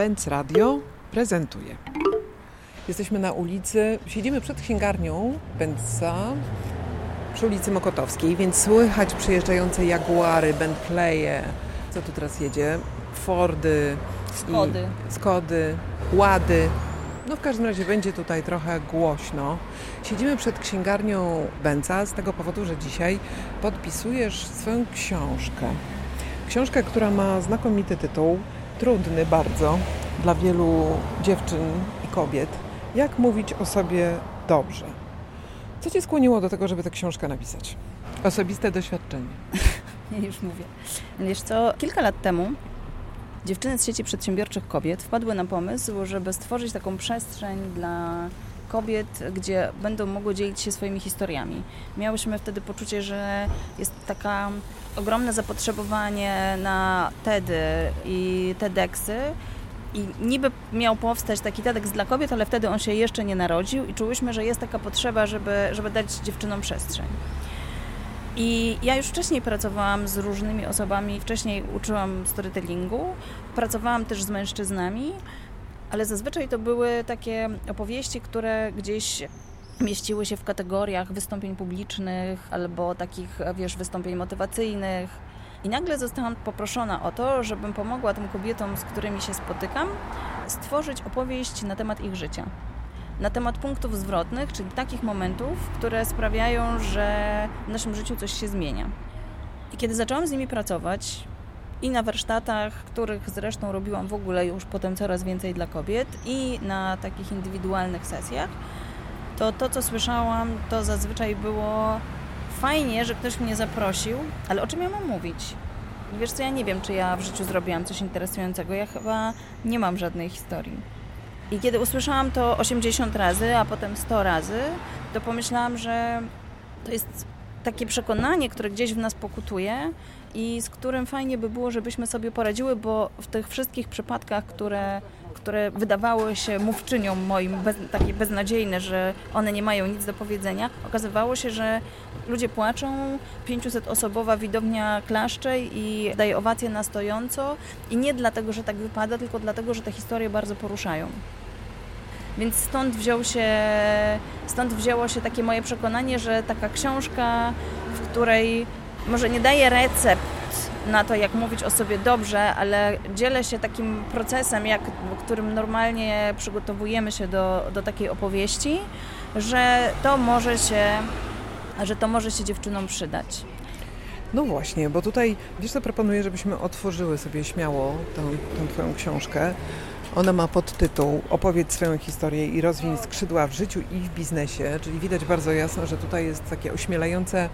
Benz Radio prezentuje. Jesteśmy na ulicy, siedzimy przed księgarnią Benza przy ulicy Mokotowskiej, więc słychać przyjeżdżające Jaguary, Bentleye. Co tu teraz jedzie? Fordy, Skody. Skody, Łady. No w każdym razie będzie tutaj trochę głośno. Siedzimy przed księgarnią Benza z tego powodu, że dzisiaj podpisujesz swoją książkę. Książkę, która ma znakomity tytuł, trudny bardzo dla wielu dziewczyn i kobiet. Jak mówić o sobie dobrze? Co Cię skłoniło do tego, żeby tę książkę napisać? Osobiste doświadczenie. Ja już mówię. Wiesz co, kilka lat temu dziewczyny z sieci przedsiębiorczych kobiet wpadły na pomysł, żeby stworzyć taką przestrzeń dla kobiet, gdzie będą mogły dzielić się swoimi historiami. Miałyśmy wtedy poczucie, że jest taka ogromne zapotrzebowanie na TEDy i TEDxy i niby miał powstać taki TEDx dla kobiet, ale wtedy on się jeszcze nie narodził i czułyśmy, że jest taka potrzeba, żeby, żeby dać dziewczynom przestrzeń. I ja już wcześniej pracowałam z różnymi osobami, wcześniej uczyłam storytellingu, pracowałam też z mężczyznami, ale zazwyczaj to były takie opowieści, które gdzieś mieściły się w kategoriach wystąpień publicznych albo takich, wiesz, wystąpień motywacyjnych. I nagle zostałam poproszona o to, żebym pomogła tym kobietom, z którymi się spotykam, stworzyć opowieść na temat ich życia na temat punktów zwrotnych, czyli takich momentów, które sprawiają, że w naszym życiu coś się zmienia. I kiedy zaczęłam z nimi pracować i na warsztatach, których zresztą robiłam w ogóle już potem coraz więcej dla kobiet i na takich indywidualnych sesjach, to to, co słyszałam, to zazwyczaj było fajnie, że ktoś mnie zaprosił, ale o czym ja mam mówić? Wiesz co, ja nie wiem, czy ja w życiu zrobiłam coś interesującego. Ja chyba nie mam żadnej historii. I kiedy usłyszałam to 80 razy, a potem 100 razy, to pomyślałam, że to jest takie przekonanie, które gdzieś w nas pokutuje i z którym fajnie by było, żebyśmy sobie poradziły, bo w tych wszystkich przypadkach, które, które wydawały się mówczyniom moim bez, takie beznadziejne, że one nie mają nic do powiedzenia, okazywało się, że ludzie płaczą, 500-osobowa widownia klaszcze i daje owację na stojąco i nie dlatego, że tak wypada, tylko dlatego, że te historie bardzo poruszają. Więc stąd, wziął się, stąd wzięło się takie moje przekonanie, że taka książka, w której może nie daje recept na to, jak mówić o sobie dobrze, ale dzielę się takim procesem, jak, którym normalnie przygotowujemy się do, do takiej opowieści, że to może się, że to może się dziewczynom przydać. No właśnie, bo tutaj, wiesz co, proponuję, żebyśmy otworzyły sobie śmiało tą, tą Twoją książkę. Ona ma podtytuł Opowiedz swoją historię i rozwiń skrzydła w życiu i w biznesie, czyli widać bardzo jasno, że tutaj jest takie ośmielające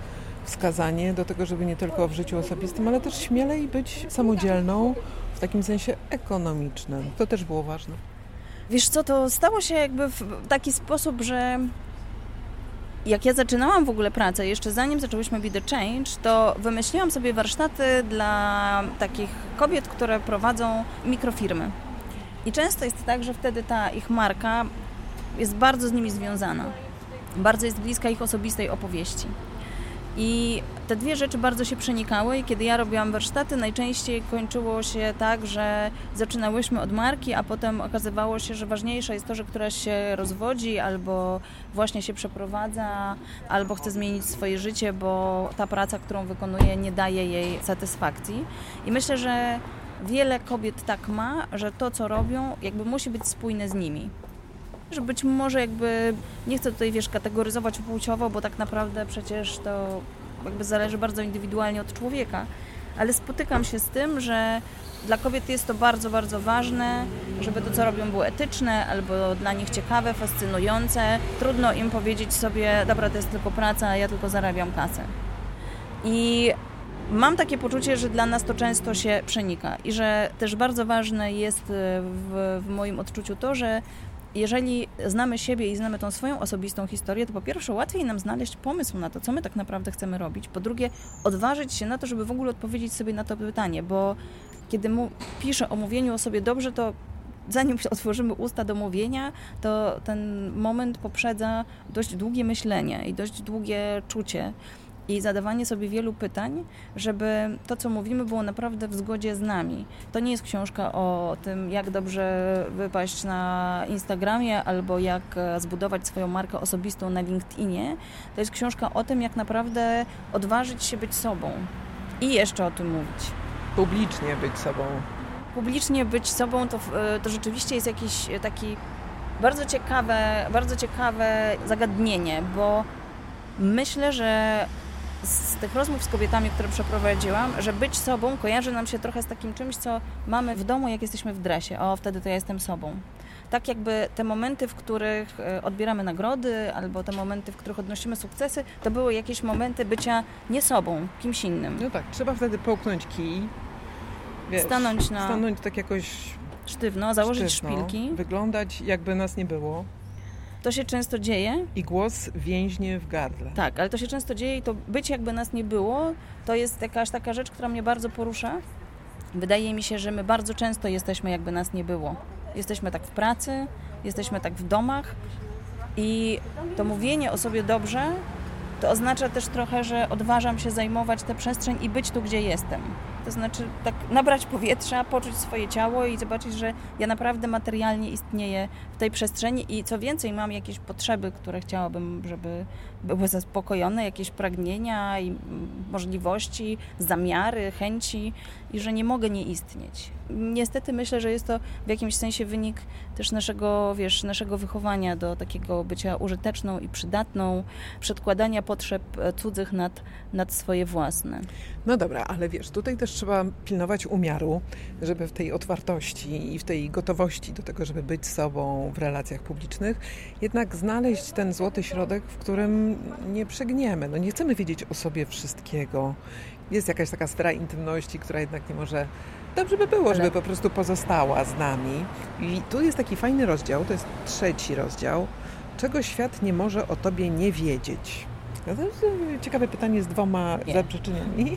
wskazanie do tego, żeby nie tylko w życiu osobistym, ale też śmielej być samodzielną w takim sensie ekonomicznym. To też było ważne. Wiesz co, to stało się jakby w taki sposób, że jak ja zaczynałam w ogóle pracę, jeszcze zanim zaczęłyśmy Be The Change, to wymyśliłam sobie warsztaty dla takich kobiet, które prowadzą mikrofirmy. I często jest tak, że wtedy ta ich marka jest bardzo z nimi związana. Bardzo jest bliska ich osobistej opowieści. I te dwie rzeczy bardzo się przenikały i kiedy ja robiłam warsztaty, najczęściej kończyło się tak, że zaczynałyśmy od marki, a potem okazywało się, że ważniejsze jest to, że któraś się rozwodzi albo właśnie się przeprowadza, albo chce zmienić swoje życie, bo ta praca, którą wykonuje, nie daje jej satysfakcji. I myślę, że wiele kobiet tak ma, że to, co robią, jakby musi być spójne z nimi. Że być może jakby, nie chcę tutaj, wiesz, kategoryzować płciowo, bo tak naprawdę przecież to jakby zależy bardzo indywidualnie od człowieka, ale spotykam się z tym, że dla kobiet jest to bardzo, bardzo ważne, żeby to, co robią, było etyczne albo dla nich ciekawe, fascynujące. Trudno im powiedzieć sobie, dobra, to jest tylko praca, ja tylko zarabiam kasę. I mam takie poczucie, że dla nas to często się przenika i że też bardzo ważne jest w, w moim odczuciu to, że jeżeli znamy siebie i znamy tą swoją osobistą historię, to po pierwsze łatwiej nam znaleźć pomysł na to, co my tak naprawdę chcemy robić. Po drugie, odważyć się na to, żeby w ogóle odpowiedzieć sobie na to pytanie, bo kiedy mu, piszę o mówieniu o sobie dobrze, to zanim otworzymy usta do mówienia, to ten moment poprzedza dość długie myślenie i dość długie czucie. I zadawanie sobie wielu pytań, żeby to, co mówimy, było naprawdę w zgodzie z nami. To nie jest książka o tym, jak dobrze wypaść na Instagramie albo jak e, zbudować swoją markę osobistą na LinkedInie. To jest książka o tym, jak naprawdę odważyć się być sobą i jeszcze o tym mówić. Publicznie być sobą. Publicznie być sobą to, e, to rzeczywiście jest jakiś taki bardzo ciekawe, bardzo ciekawe zagadnienie, bo myślę, że z tych rozmów z kobietami, które przeprowadziłam, że być sobą kojarzy nam się trochę z takim czymś, co mamy w domu, jak jesteśmy w dresie. O, wtedy to ja jestem sobą. Tak jakby te momenty, w których e, odbieramy nagrody, albo te momenty, w których odnosimy sukcesy, to były jakieś momenty bycia nie sobą, kimś innym. No tak, trzeba wtedy połknąć kij, wiesz, stanąć na... Stanąć tak jakoś... Sztywno, założyć sztywno, szpilki. Wyglądać jakby nas nie było. To się często dzieje. I głos więźnie w gardle. Tak, ale to się często dzieje i to być jakby nas nie było, to jest jakaś taka rzecz, która mnie bardzo porusza. Wydaje mi się, że my bardzo często jesteśmy jakby nas nie było. Jesteśmy tak w pracy, jesteśmy tak w domach i to mówienie o sobie dobrze to oznacza też trochę, że odważam się zajmować tę przestrzeń i być tu, gdzie jestem. To znaczy tak nabrać powietrza, poczuć swoje ciało i zobaczyć, że ja naprawdę materialnie istnieję w tej przestrzeni i co więcej mam jakieś potrzeby, które chciałabym, żeby były zaspokojone, jakieś pragnienia i możliwości, zamiary, chęci i że nie mogę nie istnieć. Niestety myślę, że jest to w jakimś sensie wynik też naszego, wiesz, naszego wychowania do takiego bycia użyteczną i przydatną, przedkładania potrzeb cudzych nad, nad swoje własne. No dobra, ale wiesz, tutaj też trzeba pilnować umiaru, żeby w tej otwartości i w tej gotowości do tego, żeby być sobą w relacjach publicznych, jednak znaleźć ten złoty środek, w którym nie przegniemy. No nie chcemy wiedzieć o sobie wszystkiego. Jest jakaś taka sfera intymności, która jednak nie może dobrze by było, żeby po prostu pozostała z nami. I tu jest taki fajny rozdział, to jest trzeci rozdział, czego świat nie może o tobie nie wiedzieć. No to jest ciekawe pytanie z dwoma nie. zaprzeczeniami.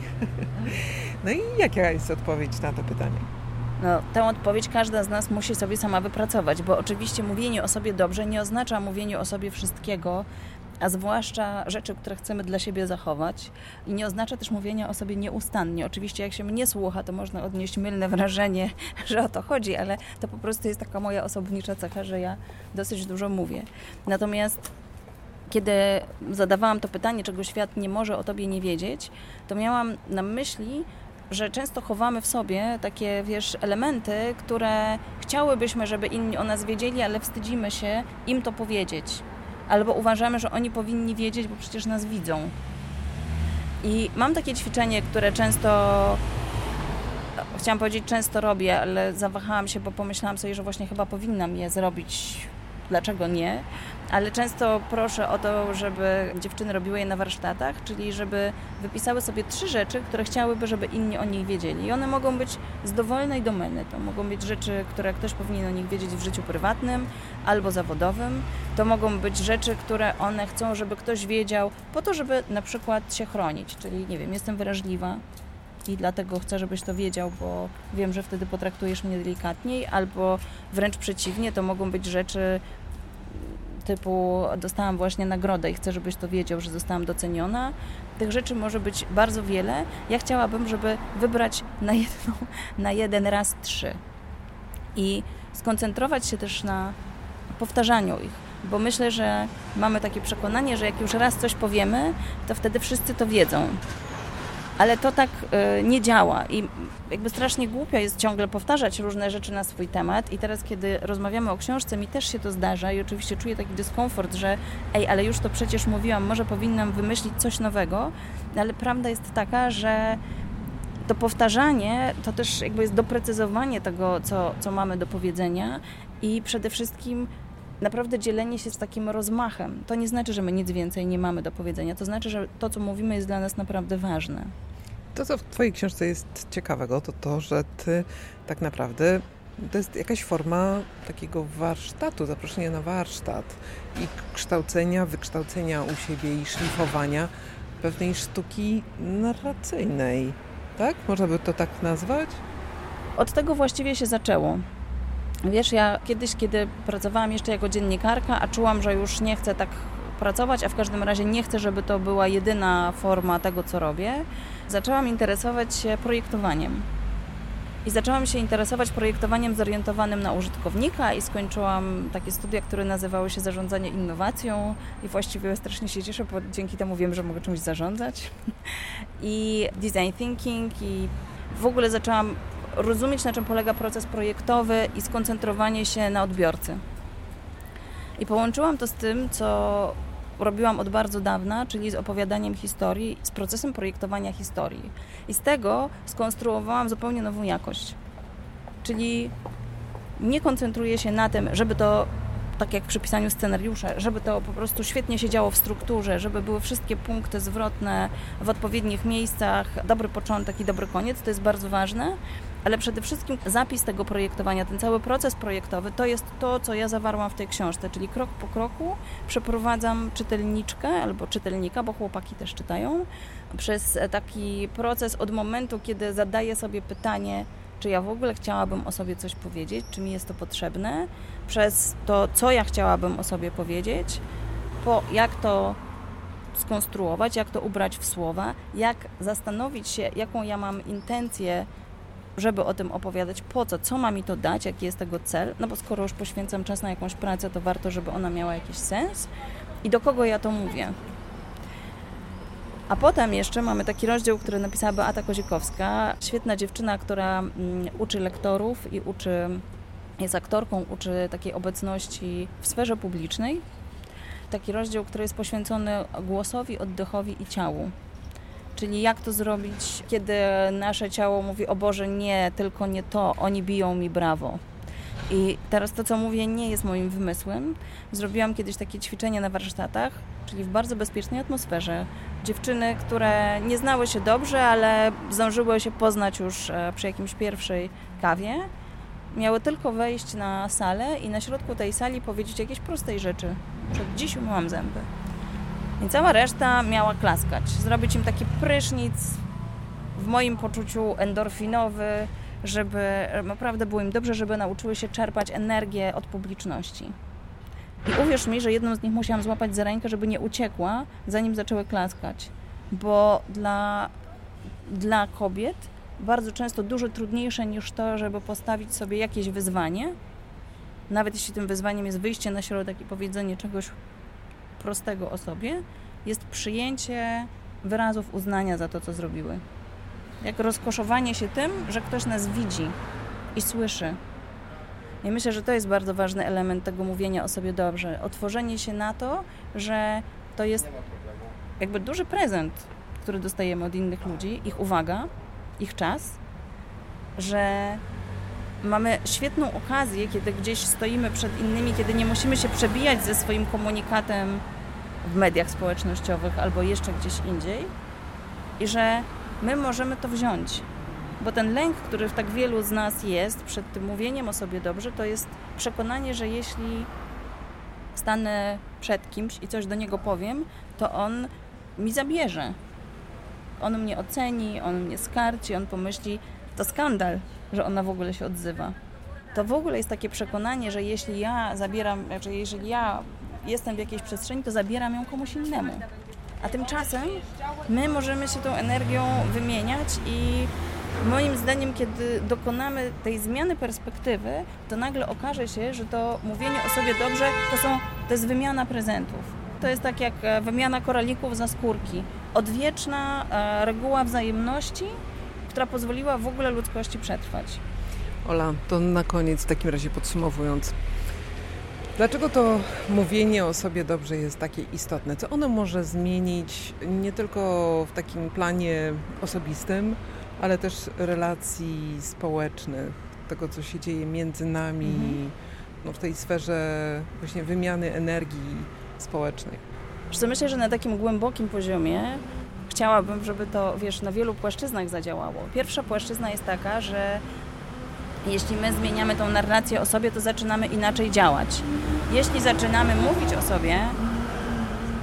No i jaka jest odpowiedź na to pytanie? No, tę odpowiedź każda z nas musi sobie sama wypracować, bo oczywiście mówienie o sobie dobrze nie oznacza mówienie o sobie wszystkiego, a zwłaszcza rzeczy, które chcemy dla siebie zachować. I nie oznacza też mówienia o sobie nieustannie. Oczywiście, jak się mnie słucha, to można odnieść mylne wrażenie, że o to chodzi, ale to po prostu jest taka moja osobnicza cecha, że ja dosyć dużo mówię. Natomiast kiedy zadawałam to pytanie, czego świat nie może o tobie nie wiedzieć, to miałam na myśli, że często chowamy w sobie takie, wiesz, elementy, które chciałybyśmy, żeby inni o nas wiedzieli, ale wstydzimy się im to powiedzieć. Albo uważamy, że oni powinni wiedzieć, bo przecież nas widzą. I mam takie ćwiczenie, które często chciałam powiedzieć, często robię, ale zawahałam się, bo pomyślałam sobie, że właśnie chyba powinnam je zrobić. Dlaczego nie? ale często proszę o to, żeby dziewczyny robiły je na warsztatach, czyli żeby wypisały sobie trzy rzeczy, które chciałyby, żeby inni o nich wiedzieli. I one mogą być z dowolnej domeny. To mogą być rzeczy, które ktoś powinien o nich wiedzieć w życiu prywatnym albo zawodowym. To mogą być rzeczy, które one chcą, żeby ktoś wiedział, po to, żeby na przykład się chronić. Czyli, nie wiem, jestem wrażliwa, i dlatego chcę, żebyś to wiedział, bo wiem, że wtedy potraktujesz mnie delikatniej, albo wręcz przeciwnie, to mogą być rzeczy typu dostałam właśnie nagrodę i chcę, żebyś to wiedział, że zostałam doceniona. Tych rzeczy może być bardzo wiele. Ja chciałabym, żeby wybrać na, jedną, na jeden raz trzy i skoncentrować się też na powtarzaniu ich, bo myślę, że mamy takie przekonanie, że jak już raz coś powiemy, to wtedy wszyscy to wiedzą ale to tak y, nie działa i jakby strasznie głupio jest ciągle powtarzać różne rzeczy na swój temat i teraz, kiedy rozmawiamy o książce, mi też się to zdarza i oczywiście czuję taki dyskomfort, że ej, ale już to przecież mówiłam, może powinnam wymyślić coś nowego, ale prawda jest taka, że to powtarzanie to też jakby jest doprecyzowanie tego, co, co mamy do powiedzenia i przede wszystkim naprawdę dzielenie się z takim rozmachem. To nie znaczy, że my nic więcej nie mamy do powiedzenia. To znaczy, że to, co mówimy, jest dla nas naprawdę ważne. To, co w Twojej książce jest ciekawego, to to, że Ty tak naprawdę to jest jakaś forma takiego warsztatu, zaproszenia na warsztat i kształcenia, wykształcenia u siebie i szlifowania pewnej sztuki narracyjnej. Tak? Można by to tak nazwać? Od tego właściwie się zaczęło. Wiesz, ja kiedyś, kiedy pracowałam jeszcze jako dziennikarka, a czułam, że już nie chcę tak pracować, a w każdym razie nie chcę, żeby to była jedyna forma tego, co robię, zaczęłam interesować się projektowaniem. I zaczęłam się interesować projektowaniem zorientowanym na użytkownika i skończyłam takie studia, które nazywały się zarządzanie innowacją i właściwie strasznie się cieszę, bo dzięki temu wiem, że mogę czymś zarządzać. I design thinking i w ogóle zaczęłam rozumieć, na czym polega proces projektowy i skoncentrowanie się na odbiorcy. I połączyłam to z tym, co robiłam od bardzo dawna, czyli z opowiadaniem historii, z procesem projektowania historii. I z tego skonstruowałam zupełnie nową jakość. Czyli nie koncentruję się na tym, żeby to tak jak przy pisaniu scenariusza, żeby to po prostu świetnie się działo w strukturze, żeby były wszystkie punkty zwrotne w odpowiednich miejscach, dobry początek i dobry koniec, to jest bardzo ważne, ale przede wszystkim zapis tego projektowania, ten cały proces projektowy, to jest to, co ja zawarłam w tej książce, czyli krok po kroku przeprowadzam czytelniczkę albo czytelnika, bo chłopaki też czytają, przez taki proces od momentu, kiedy zadaję sobie pytanie, czy ja w ogóle chciałabym o sobie coś powiedzieć, czy mi jest to potrzebne, przez to, co ja chciałabym o sobie powiedzieć, po jak to skonstruować, jak to ubrać w słowa, jak zastanowić się, jaką ja mam intencję, żeby o tym opowiadać, po co, co ma mi to dać, jaki jest tego cel, no bo skoro już poświęcam czas na jakąś pracę, to warto, żeby ona miała jakiś sens i do kogo ja to mówię. A potem jeszcze mamy taki rozdział, który napisała Beata Kozikowska, świetna dziewczyna, która mm, uczy lektorów i uczy, jest aktorką, uczy takiej obecności w sferze publicznej. Taki rozdział, który jest poświęcony głosowi, oddechowi i ciału. Czyli jak to zrobić, kiedy nasze ciało mówi, o Boże, nie, tylko nie to, oni biją mi brawo. I teraz to, co mówię, nie jest moim wymysłem. Zrobiłam kiedyś takie ćwiczenie na warsztatach, czyli w bardzo bezpiecznej atmosferze. Dziewczyny, które nie znały się dobrze, ale zdążyły się poznać już e, przy jakimś pierwszej kawie, miały tylko wejść na salę i na środku tej sali powiedzieć jakieś prostej rzeczy. Przed dziś umyłam zęby. I cała reszta miała klaskać, zrobić im taki prysznic, w moim poczuciu endorfinowy, żeby naprawdę było im dobrze, żeby nauczyły się czerpać energię od publiczności. I uwierz mi, że jedną z nich musiałam złapać za rękę, żeby nie uciekła, zanim zaczęły klaskać. Bo dla, dla kobiet bardzo często dużo trudniejsze niż to, żeby postawić sobie jakieś wyzwanie, nawet jeśli tym wyzwaniem jest wyjście na środek i powiedzenie czegoś prostego o sobie, jest przyjęcie wyrazów uznania za to, co zrobiły. Jak rozkoszowanie się tym, że ktoś nas widzi i słyszy, i myślę, że to jest bardzo ważny element tego mówienia o sobie dobrze. Otworzenie się na to, że to jest jakby duży prezent, który dostajemy od innych ludzi, ich uwaga, ich czas, że mamy świetną okazję, kiedy gdzieś stoimy przed innymi, kiedy nie musimy się przebijać ze swoim komunikatem w mediach społecznościowych albo jeszcze gdzieś indziej i że my możemy to wziąć bo ten lęk, który w tak wielu z nas jest przed tym mówieniem o sobie dobrze, to jest przekonanie, że jeśli stanę przed kimś i coś do niego powiem, to on mi zabierze. On mnie oceni, on mnie skarci, on pomyśli, to skandal, że ona w ogóle się odzywa. To w ogóle jest takie przekonanie, że jeśli ja zabieram, że jeżeli ja jestem w jakiejś przestrzeni, to zabieram ją komuś innemu. A tymczasem my możemy się tą energią wymieniać i Moim zdaniem, kiedy dokonamy tej zmiany perspektywy, to nagle okaże się, że to mówienie o sobie dobrze to, są, to jest wymiana prezentów. To jest tak jak e, wymiana koralików za skórki. Odwieczna e, reguła wzajemności, która pozwoliła w ogóle ludzkości przetrwać. Ola, to na koniec w takim razie podsumowując. Dlaczego to mówienie o sobie dobrze jest takie istotne? Co ono może zmienić nie tylko w takim planie osobistym, ale też relacji społecznych, tego, co się dzieje między nami, mhm. no, w tej sferze właśnie wymiany energii społecznej. Wiesz myślę, że na takim głębokim poziomie chciałabym, żeby to, wiesz, na wielu płaszczyznach zadziałało. Pierwsza płaszczyzna jest taka, że jeśli my zmieniamy tą narrację o sobie, to zaczynamy inaczej działać. Jeśli zaczynamy mówić o sobie,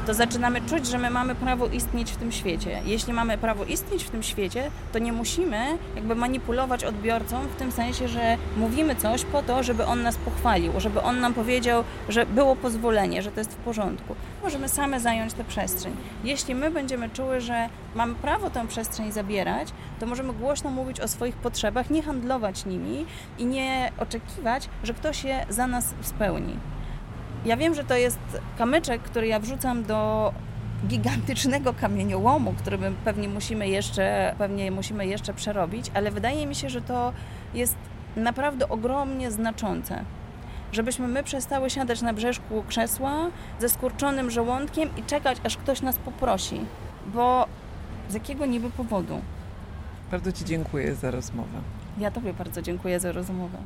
to zaczynamy czuć, że my mamy prawo istnieć w tym świecie. Jeśli mamy prawo istnieć w tym świecie, to nie musimy jakby manipulować odbiorcą w tym sensie, że mówimy coś po to, żeby on nas pochwalił, żeby on nam powiedział, że było pozwolenie, że to jest w porządku. Możemy same zająć tę przestrzeń. Jeśli my będziemy czuły, że mamy prawo tę przestrzeń zabierać, to możemy głośno mówić o swoich potrzebach, nie handlować nimi i nie oczekiwać, że ktoś je za nas spełni. Ja wiem, że to jest kamyczek, który ja wrzucam do gigantycznego kamieniołomu, który pewnie musimy jeszcze, pewnie musimy jeszcze przerobić, ale wydaje mi się, że to jest naprawdę ogromnie znaczące. Żebyśmy my przestały siadać na brzeszku krzesła ze skurczonym żołądkiem i czekać, aż ktoś nas poprosi. Bo z jakiego niby powodu? Bardzo Ci dziękuję za rozmowę. Ja Tobie bardzo dziękuję za rozmowę.